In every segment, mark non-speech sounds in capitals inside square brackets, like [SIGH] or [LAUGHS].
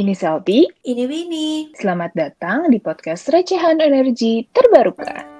Ini Selti. Ini Winnie. Selamat datang di podcast Recehan Energi Terbarukan.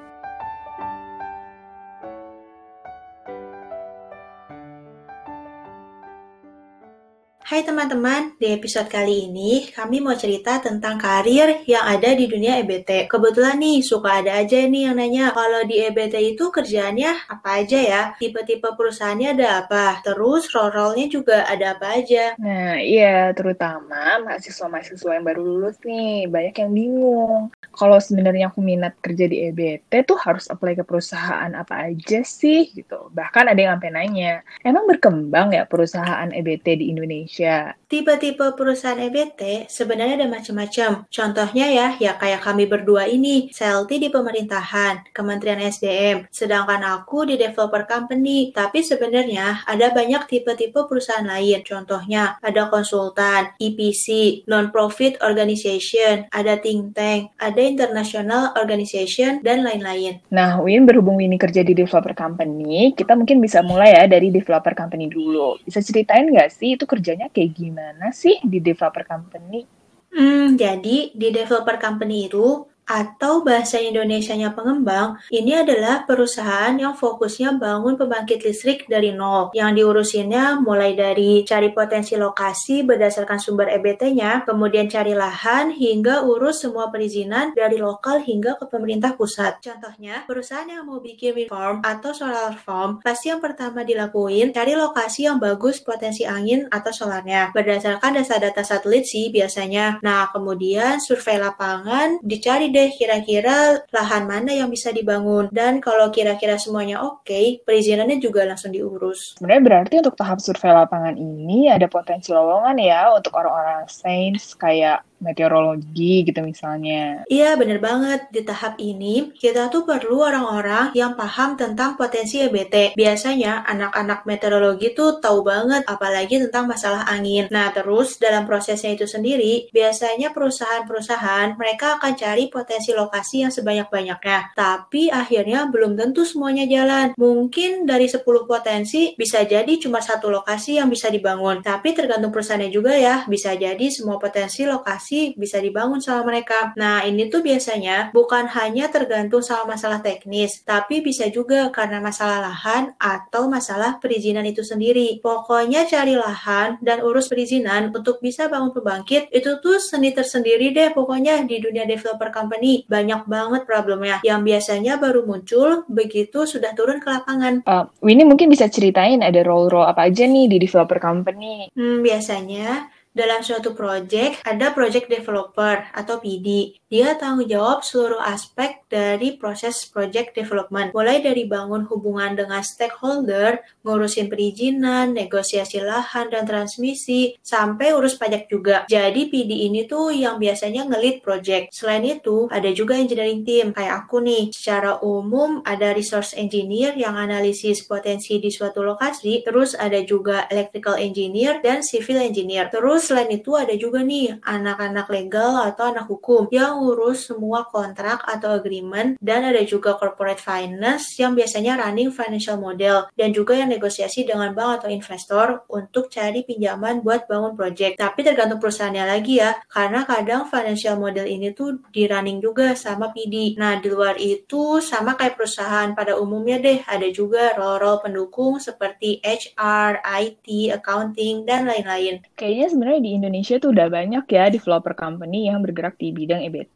Hai teman-teman, di episode kali ini kami mau cerita tentang karir yang ada di dunia EBT. Kebetulan nih, suka ada aja nih yang nanya, kalau di EBT itu kerjaannya apa aja ya? Tipe-tipe perusahaannya ada apa? Terus role-role-nya juga ada apa aja? Nah, iya, terutama mahasiswa-mahasiswa yang baru lulus nih, banyak yang bingung. Kalau sebenarnya aku minat kerja di EBT tuh harus apply ke perusahaan apa aja sih gitu. Bahkan ada yang sampai nanya, emang berkembang ya perusahaan EBT di Indonesia? Indonesia. Tipe-tipe perusahaan EBT sebenarnya ada macam-macam. Contohnya ya, ya kayak kami berdua ini, Selti di pemerintahan, Kementerian SDM, sedangkan aku di developer company. Tapi sebenarnya ada banyak tipe-tipe perusahaan lain. Contohnya ada konsultan, EPC, non-profit organization, ada think tank, ada international organization, dan lain-lain. Nah, Win berhubung ini kerja di developer company, kita mungkin bisa mulai ya dari developer company dulu. Bisa ceritain nggak sih itu kerjanya kayak gimana sih di developer company? Hmm, jadi di developer company itu atau bahasa Indonesianya pengembang, ini adalah perusahaan yang fokusnya bangun pembangkit listrik dari nol. Yang diurusinnya mulai dari cari potensi lokasi berdasarkan sumber EBT-nya, kemudian cari lahan, hingga urus semua perizinan dari lokal hingga ke pemerintah pusat. Contohnya, perusahaan yang mau bikin wind farm atau solar farm, pasti yang pertama dilakuin, cari lokasi yang bagus potensi angin atau solarnya. Berdasarkan data-data satelit sih biasanya. Nah, kemudian survei lapangan, dicari deh kira-kira lahan mana yang bisa dibangun dan kalau kira-kira semuanya oke, okay, perizinannya juga langsung diurus. Sebenarnya berarti untuk tahap survei lapangan ini ada potensi lowongan ya untuk orang-orang sains kayak meteorologi gitu misalnya. Iya, bener banget. Di tahap ini, kita tuh perlu orang-orang yang paham tentang potensi EBT. Biasanya, anak-anak meteorologi tuh tahu banget, apalagi tentang masalah angin. Nah, terus dalam prosesnya itu sendiri, biasanya perusahaan-perusahaan mereka akan cari potensi lokasi yang sebanyak-banyaknya. Tapi akhirnya belum tentu semuanya jalan. Mungkin dari 10 potensi, bisa jadi cuma satu lokasi yang bisa dibangun. Tapi tergantung perusahaannya juga ya, bisa jadi semua potensi lokasi sih bisa dibangun sama mereka. Nah, ini tuh biasanya bukan hanya tergantung sama masalah teknis, tapi bisa juga karena masalah lahan atau masalah perizinan itu sendiri. Pokoknya cari lahan dan urus perizinan untuk bisa bangun pembangkit itu tuh seni tersendiri deh pokoknya di dunia developer company. Banyak banget problemnya yang biasanya baru muncul begitu sudah turun ke lapangan. Uh, Winnie mungkin bisa ceritain ada role-role apa aja nih di developer company? Hmm, biasanya dalam suatu project ada project developer atau PD. Dia tanggung jawab seluruh aspek dari proses project development, mulai dari bangun hubungan dengan stakeholder, ngurusin perizinan, negosiasi lahan dan transmisi, sampai urus pajak juga. Jadi PD ini tuh yang biasanya ngelit project. Selain itu, ada juga engineering team kayak aku nih. Secara umum ada resource engineer yang analisis potensi di suatu lokasi, terus ada juga electrical engineer dan civil engineer. Terus selain itu ada juga nih anak-anak legal atau anak hukum yang ngurus semua kontrak atau agreement dan ada juga corporate finance yang biasanya running financial model dan juga yang negosiasi dengan bank atau investor untuk cari pinjaman buat bangun project. Tapi tergantung perusahaannya lagi ya, karena kadang financial model ini tuh di running juga sama PD. Nah, di luar itu sama kayak perusahaan pada umumnya deh, ada juga role-role pendukung seperti HR, IT, accounting, dan lain-lain. Kayaknya sebenarnya di Indonesia tuh udah banyak ya developer company yang bergerak di bidang EBT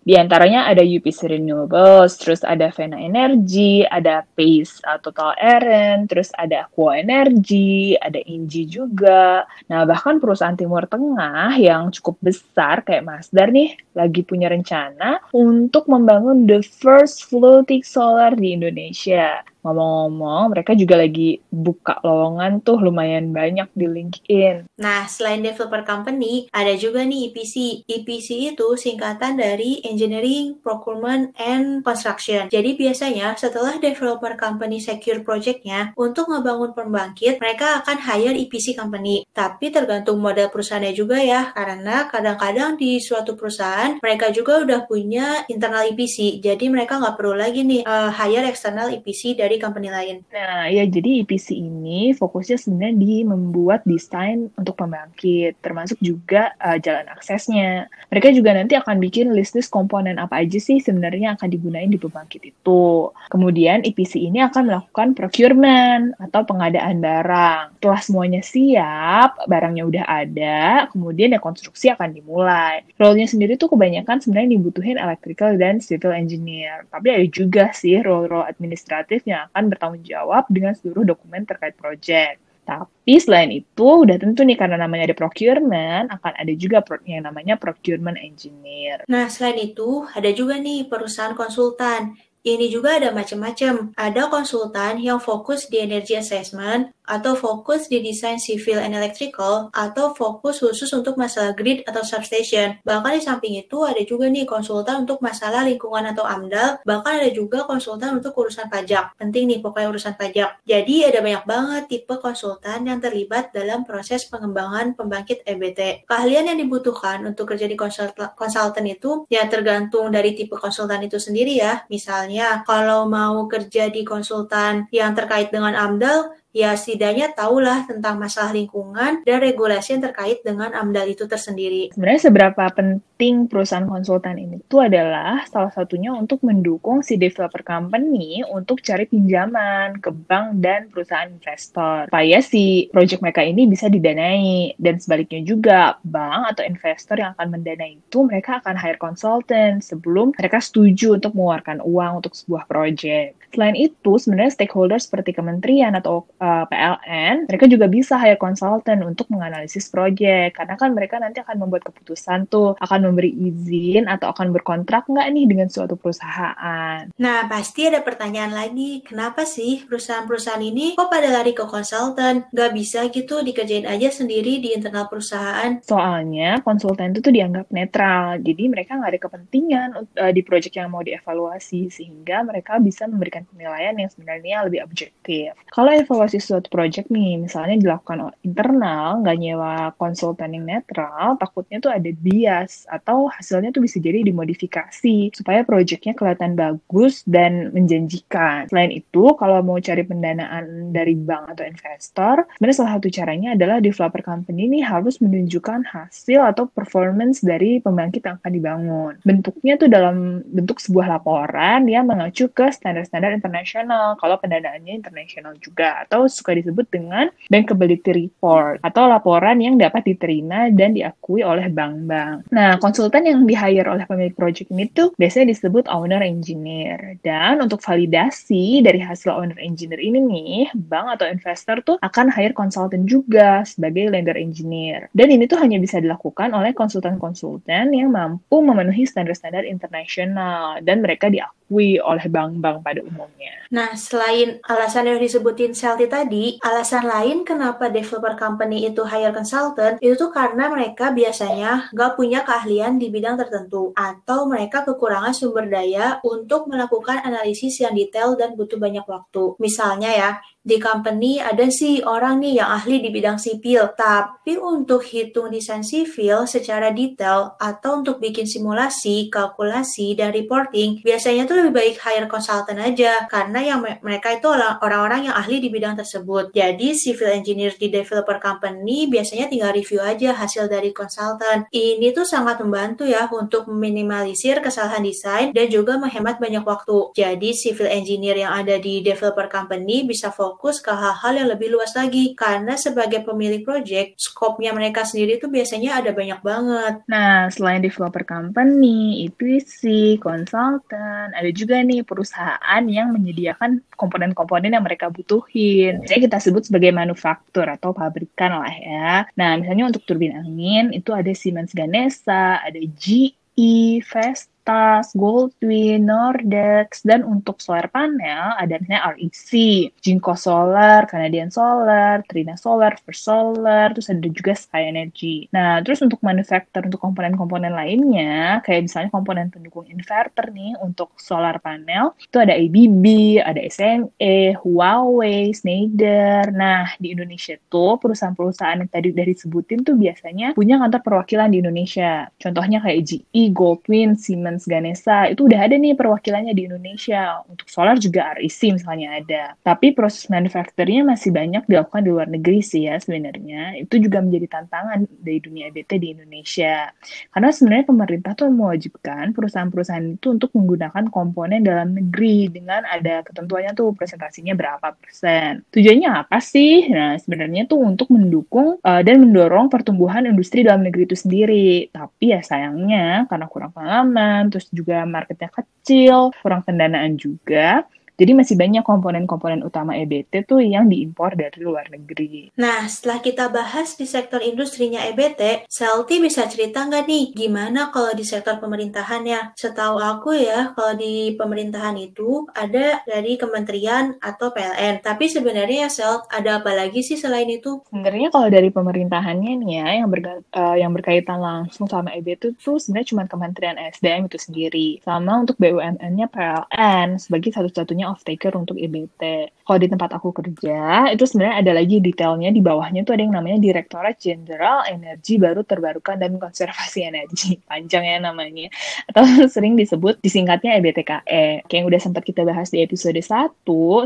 di antaranya ada UPC Renewables, terus ada Vena Energy, ada Pace uh, Total Eren, terus ada Aqua Energy, ada Inji juga. Nah, bahkan perusahaan Timur Tengah yang cukup besar kayak Masdar nih lagi punya rencana untuk membangun the first floating solar di Indonesia. Ngomong-ngomong, mereka juga lagi buka lowongan tuh lumayan banyak di LinkedIn. Nah, selain developer company, ada juga nih EPC. EPC itu singkatan dari Engineering, Procurement, and Construction. Jadi biasanya setelah developer company secure projectnya, untuk ngebangun pembangkit, mereka akan hire EPC company. Tapi tergantung model perusahaannya juga ya, karena kadang-kadang di suatu perusahaan, mereka juga udah punya internal EPC. Jadi mereka nggak perlu lagi nih uh, hire external EPC dari dari company lain. Nah, ya jadi EPC ini fokusnya sebenarnya di membuat desain untuk pembangkit, termasuk juga uh, jalan aksesnya. Mereka juga nanti akan bikin list-list komponen apa aja sih sebenarnya akan digunain di pembangkit itu. Kemudian EPC ini akan melakukan procurement atau pengadaan barang. Setelah semuanya siap, barangnya udah ada, kemudian ya konstruksi akan dimulai. Role-nya sendiri tuh kebanyakan sebenarnya dibutuhin electrical dan civil engineer. Tapi ada juga sih role-role administratif yang akan bertanggung jawab dengan seluruh dokumen terkait proyek. Tapi selain itu, udah tentu nih karena namanya ada procurement, akan ada juga yang namanya procurement engineer. Nah, selain itu, ada juga nih perusahaan konsultan ini juga ada macam-macam. Ada konsultan yang fokus di energy assessment, atau fokus di desain civil and electrical, atau fokus khusus untuk masalah grid atau substation. Bahkan di samping itu ada juga nih konsultan untuk masalah lingkungan atau AMDAL, bahkan ada juga konsultan untuk urusan pajak. Penting nih pokoknya urusan pajak. Jadi ada banyak banget tipe konsultan yang terlibat dalam proses pengembangan pembangkit EBT. Keahlian yang dibutuhkan untuk kerja di konsultan itu ya tergantung dari tipe konsultan itu sendiri ya. Misalnya kalau mau kerja di konsultan yang terkait dengan AMDAL, ya setidaknya tahulah tentang masalah lingkungan dan regulasi yang terkait dengan AMDAL itu tersendiri. Sebenarnya seberapa penting perusahaan konsultan ini itu adalah salah satunya untuk mendukung si developer company untuk cari pinjaman ke bank dan perusahaan investor supaya si project mereka ini bisa didanai dan sebaliknya juga bank atau investor yang akan mendanai itu mereka akan hire konsultan sebelum mereka setuju untuk mengeluarkan uang untuk sebuah project. Selain itu, sebenarnya stakeholder seperti kementerian atau uh, eh, PLN, mereka juga bisa hire konsultan untuk menganalisis proyek. Karena kan mereka nanti akan membuat keputusan tuh, akan memberi izin atau akan berkontrak nggak nih dengan suatu perusahaan. Nah, pasti ada pertanyaan lagi, kenapa sih perusahaan-perusahaan ini kok pada lari ke konsultan? Nggak bisa gitu dikerjain aja sendiri di internal perusahaan? Soalnya konsultan itu tuh dianggap netral, jadi mereka nggak ada kepentingan uh, di proyek yang mau dievaluasi, sehingga mereka bisa memberikan penilaian yang sebenarnya lebih objektif. Kalau evaluasi suatu project nih, misalnya dilakukan internal, nggak nyewa konsultan yang netral, takutnya tuh ada bias atau hasilnya tuh bisa jadi dimodifikasi supaya projectnya kelihatan bagus dan menjanjikan. Selain itu, kalau mau cari pendanaan dari bank atau investor, sebenarnya salah satu caranya adalah developer company ini harus menunjukkan hasil atau performance dari pembangkit yang akan dibangun. Bentuknya tuh dalam bentuk sebuah laporan yang mengacu ke standar-standar standar internasional kalau pendanaannya internasional juga atau suka disebut dengan bankability report atau laporan yang dapat diterima dan diakui oleh bank-bank. Nah, konsultan yang di-hire oleh pemilik project ini tuh biasanya disebut owner engineer. Dan untuk validasi dari hasil owner engineer ini nih, bank atau investor tuh akan hire konsultan juga sebagai lender engineer. Dan ini tuh hanya bisa dilakukan oleh konsultan-konsultan yang mampu memenuhi standar-standar internasional dan mereka diakui oleh bank-bank pada umumnya umumnya. Nah, selain alasan yang disebutin Selti tadi, alasan lain kenapa developer company itu hire consultant, itu tuh karena mereka biasanya nggak punya keahlian di bidang tertentu, atau mereka kekurangan sumber daya untuk melakukan analisis yang detail dan butuh banyak waktu. Misalnya ya, di company ada sih orang nih yang ahli di bidang sipil, tapi untuk hitung desain sipil secara detail atau untuk bikin simulasi, kalkulasi, dan reporting, biasanya tuh lebih baik hire consultant aja, karena yang mereka itu orang-orang yang ahli di bidang tersebut. Jadi civil engineer di developer company biasanya tinggal review aja hasil dari consultant. Ini tuh sangat membantu ya untuk meminimalisir kesalahan desain dan juga menghemat banyak waktu. Jadi civil engineer yang ada di developer company bisa fokus fokus ke hal-hal yang lebih luas lagi. Karena sebagai pemilik project, skopnya mereka sendiri itu biasanya ada banyak banget. Nah, selain developer company, EPC, konsultan, ada juga nih perusahaan yang menyediakan komponen-komponen yang mereka butuhin. Jadi kita sebut sebagai manufaktur atau pabrikan lah ya. Nah, misalnya untuk turbin angin, itu ada Siemens Gamesa, ada GE, Vestas, Tas, Goldwyn, Nordex, dan untuk solar panel ada misalnya REC, Jinko Solar, Canadian Solar, Trina Solar, First Solar, terus ada juga Sky Energy. Nah, terus untuk manufaktur untuk komponen-komponen lainnya, kayak misalnya komponen pendukung inverter nih untuk solar panel, itu ada ABB, ada SME, Huawei, Schneider. Nah, di Indonesia tuh perusahaan-perusahaan yang tadi udah disebutin tuh biasanya punya kantor perwakilan di Indonesia. Contohnya kayak GE, Goldwyn, Siemens, Siemens Gamesa itu udah ada nih perwakilannya di Indonesia. Untuk solar juga REC misalnya ada. Tapi proses manufacturnya masih banyak dilakukan di luar negeri sih ya sebenarnya. Itu juga menjadi tantangan dari dunia EBT di Indonesia. Karena sebenarnya pemerintah tuh mewajibkan perusahaan-perusahaan itu untuk menggunakan komponen dalam negeri dengan ada ketentuannya tuh presentasinya berapa persen. Tujuannya apa sih? Nah, sebenarnya tuh untuk mendukung uh, dan mendorong pertumbuhan industri dalam negeri itu sendiri. Tapi ya sayangnya karena kurang pengalaman, terus juga marketnya kecil, kurang pendanaan juga, jadi masih banyak komponen-komponen utama EBT tuh yang diimpor dari luar negeri. Nah, setelah kita bahas di sektor industrinya EBT, Selti bisa cerita nggak nih gimana kalau di sektor pemerintahannya? Setahu aku ya, kalau di pemerintahan itu ada dari kementerian atau PLN. Tapi sebenarnya ya Sel, ada apa lagi sih selain itu? Sebenarnya kalau dari pemerintahannya nih ya, yang, berga uh, yang berkaitan langsung sama EBT tuh sebenarnya cuma Kementerian SDM itu sendiri. Sama untuk BUMN-nya PLN sebagai satu-satunya off taker untuk EBT. Kalau di tempat aku kerja, itu sebenarnya ada lagi detailnya di bawahnya tuh ada yang namanya Direktorat Jenderal Energi Baru Terbarukan dan Konservasi Energi. [LAUGHS] Panjang ya namanya. Atau [LAUGHS] sering disebut disingkatnya EBTKE. Kayak yang udah sempat kita bahas di episode 1,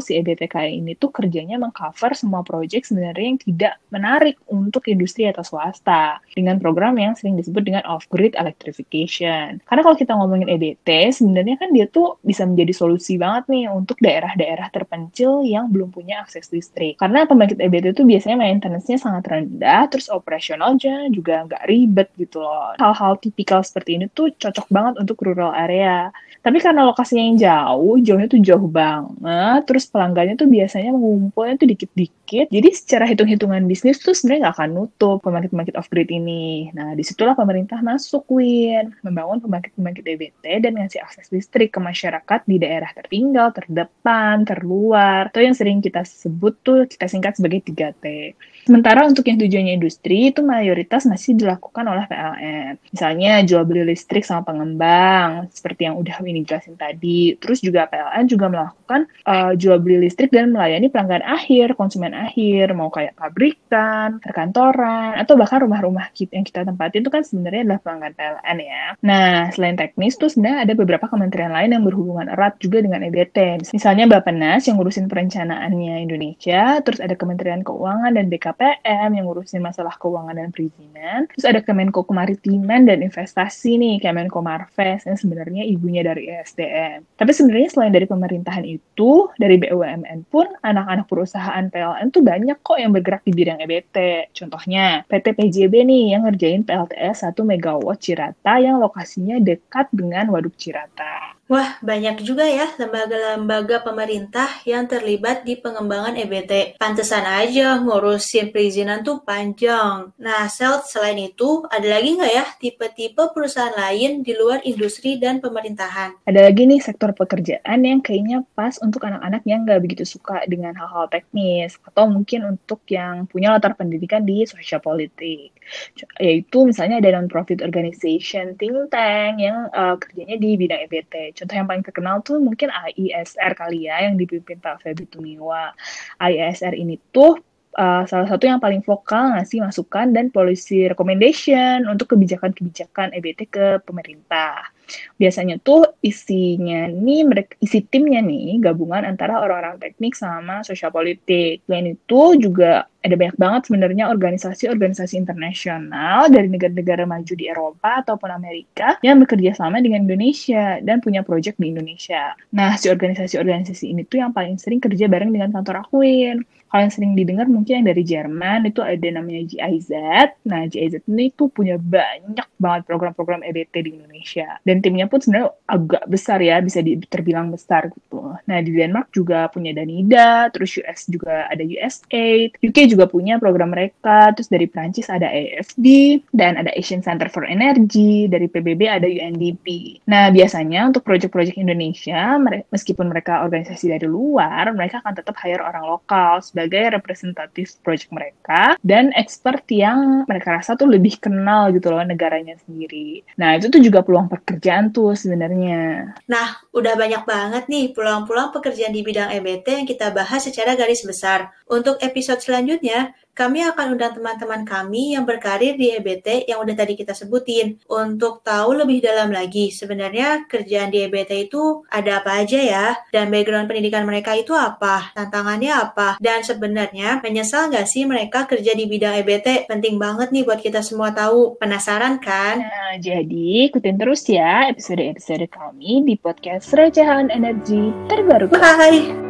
si EBTKE ini tuh kerjanya mengcover semua proyek sebenarnya yang tidak menarik untuk industri atau swasta. Dengan program yang sering disebut dengan off-grid electrification. Karena kalau kita ngomongin EBT, sebenarnya kan dia tuh bisa menjadi solusi banget nih untuk untuk daerah-daerah terpencil yang belum punya akses listrik. Karena pembangkit EBT itu biasanya maintenance-nya sangat rendah, terus operasionalnya juga nggak ribet gitu loh. Hal-hal tipikal seperti ini tuh cocok banget untuk rural area. Tapi karena lokasinya yang jauh, jauhnya tuh jauh banget, terus pelanggannya tuh biasanya mengumpulnya tuh dikit-dikit, jadi secara hitung-hitungan bisnis tuh sebenarnya nggak akan nutup pembangkit-pembangkit off-grid ini. Nah, di situlah pemerintah masuk, Win, membangun pembangkit-pembangkit EBT dan ngasih akses listrik ke masyarakat di daerah tertinggal, terdepan, terluar, atau yang sering kita sebut tuh kita singkat sebagai 3T. Sementara untuk yang tujuannya industri itu mayoritas masih dilakukan oleh PLN. Misalnya jual beli listrik sama pengembang, seperti yang udah ini jelasin tadi. Terus juga PLN juga melakukan uh, jual beli listrik dan melayani pelanggan akhir, konsumen akhir, mau kayak pabrikan, perkantoran, atau bahkan rumah-rumah kita yang kita tempatin itu kan sebenarnya adalah pelanggan PLN ya. Nah, selain teknis tuh sebenarnya ada beberapa kementerian lain yang berhubungan erat juga dengan EBT. Misalnya Bapenas yang ngurusin perencanaannya Indonesia, terus ada Kementerian Keuangan dan BKP KPM yang ngurusin masalah keuangan dan perizinan. Terus ada Kemenko Kemaritiman dan Investasi nih, Kemenko Marves yang sebenarnya ibunya dari ESDM. Tapi sebenarnya selain dari pemerintahan itu, dari BUMN pun anak-anak perusahaan PLN tuh banyak kok yang bergerak di bidang EBT. Contohnya PT PJB nih yang ngerjain PLTS 1 MW Cirata yang lokasinya dekat dengan Waduk Cirata. Wah, banyak juga ya lembaga-lembaga pemerintah yang terlibat di pengembangan EBT. Pantesan aja ngurusin perizinan tuh panjang. Nah, Sel, selain itu, ada lagi nggak ya tipe-tipe perusahaan lain di luar industri dan pemerintahan? Ada lagi nih sektor pekerjaan yang kayaknya pas untuk anak-anak yang nggak begitu suka dengan hal-hal teknis, atau mungkin untuk yang punya latar pendidikan di sosial politik. Yaitu misalnya ada non-profit organization, think tank, yang uh, kerjanya di bidang EBT Contoh yang paling terkenal tuh mungkin AISR kali ya yang dipimpin Pak Febri Tumiwa. AISR ini tuh uh, salah satu yang paling vokal ngasih masukan dan policy recommendation untuk kebijakan-kebijakan EBT ke pemerintah. Biasanya tuh isinya nih mereka isi timnya nih gabungan antara orang-orang teknik sama sosial politik. Selain itu juga ada banyak banget sebenarnya organisasi-organisasi internasional dari negara-negara maju di Eropa ataupun Amerika yang bekerja sama dengan Indonesia dan punya proyek di Indonesia. Nah, si organisasi-organisasi ini tuh yang paling sering kerja bareng dengan kantor Akuin. Kalau yang sering didengar mungkin yang dari Jerman itu ada namanya GIZ. Nah, GIZ ini tuh punya banyak banget program-program EBT di Indonesia. Dan timnya pun sebenarnya agak besar ya, bisa di, terbilang besar gitu. Nah, di Denmark juga punya Danida, terus US juga ada USAID, UK juga punya program mereka, terus dari Prancis ada AFD, dan ada Asian Center for Energy, dari PBB ada UNDP. Nah, biasanya untuk proyek-proyek Indonesia, meskipun mereka organisasi dari luar, mereka akan tetap hire orang lokal sebagai representatif proyek mereka, dan expert yang mereka rasa tuh lebih kenal gitu loh negaranya sendiri. Nah, itu tuh juga peluang pekerjaan tuh sebenarnya. Nah, udah banyak banget nih peluang-peluang pekerjaan di bidang EBT yang kita bahas secara garis besar. Untuk episode selanjutnya, kami akan undang teman-teman kami yang berkarir di EBT yang udah tadi kita sebutin untuk tahu lebih dalam lagi sebenarnya kerjaan di EBT itu ada apa aja ya dan background pendidikan mereka itu apa, tantangannya apa, dan sebenarnya menyesal nggak sih mereka kerja di bidang EBT? Penting banget nih buat kita semua tahu. Penasaran kan? Nah, jadi ikutin terus ya episode-episode kami di podcast Recehan Energi terbaru. Bye!